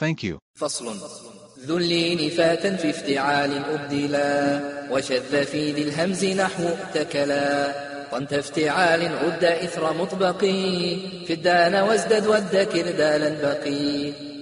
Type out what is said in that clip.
Thank you. فصل. ذو اللين فاتا في افتعال أبدلا وشذ في ذي الهمز نحو اتكلا. طنت افتعال عد إثر مطبق في الدان وازدد والذكر دالا بقي.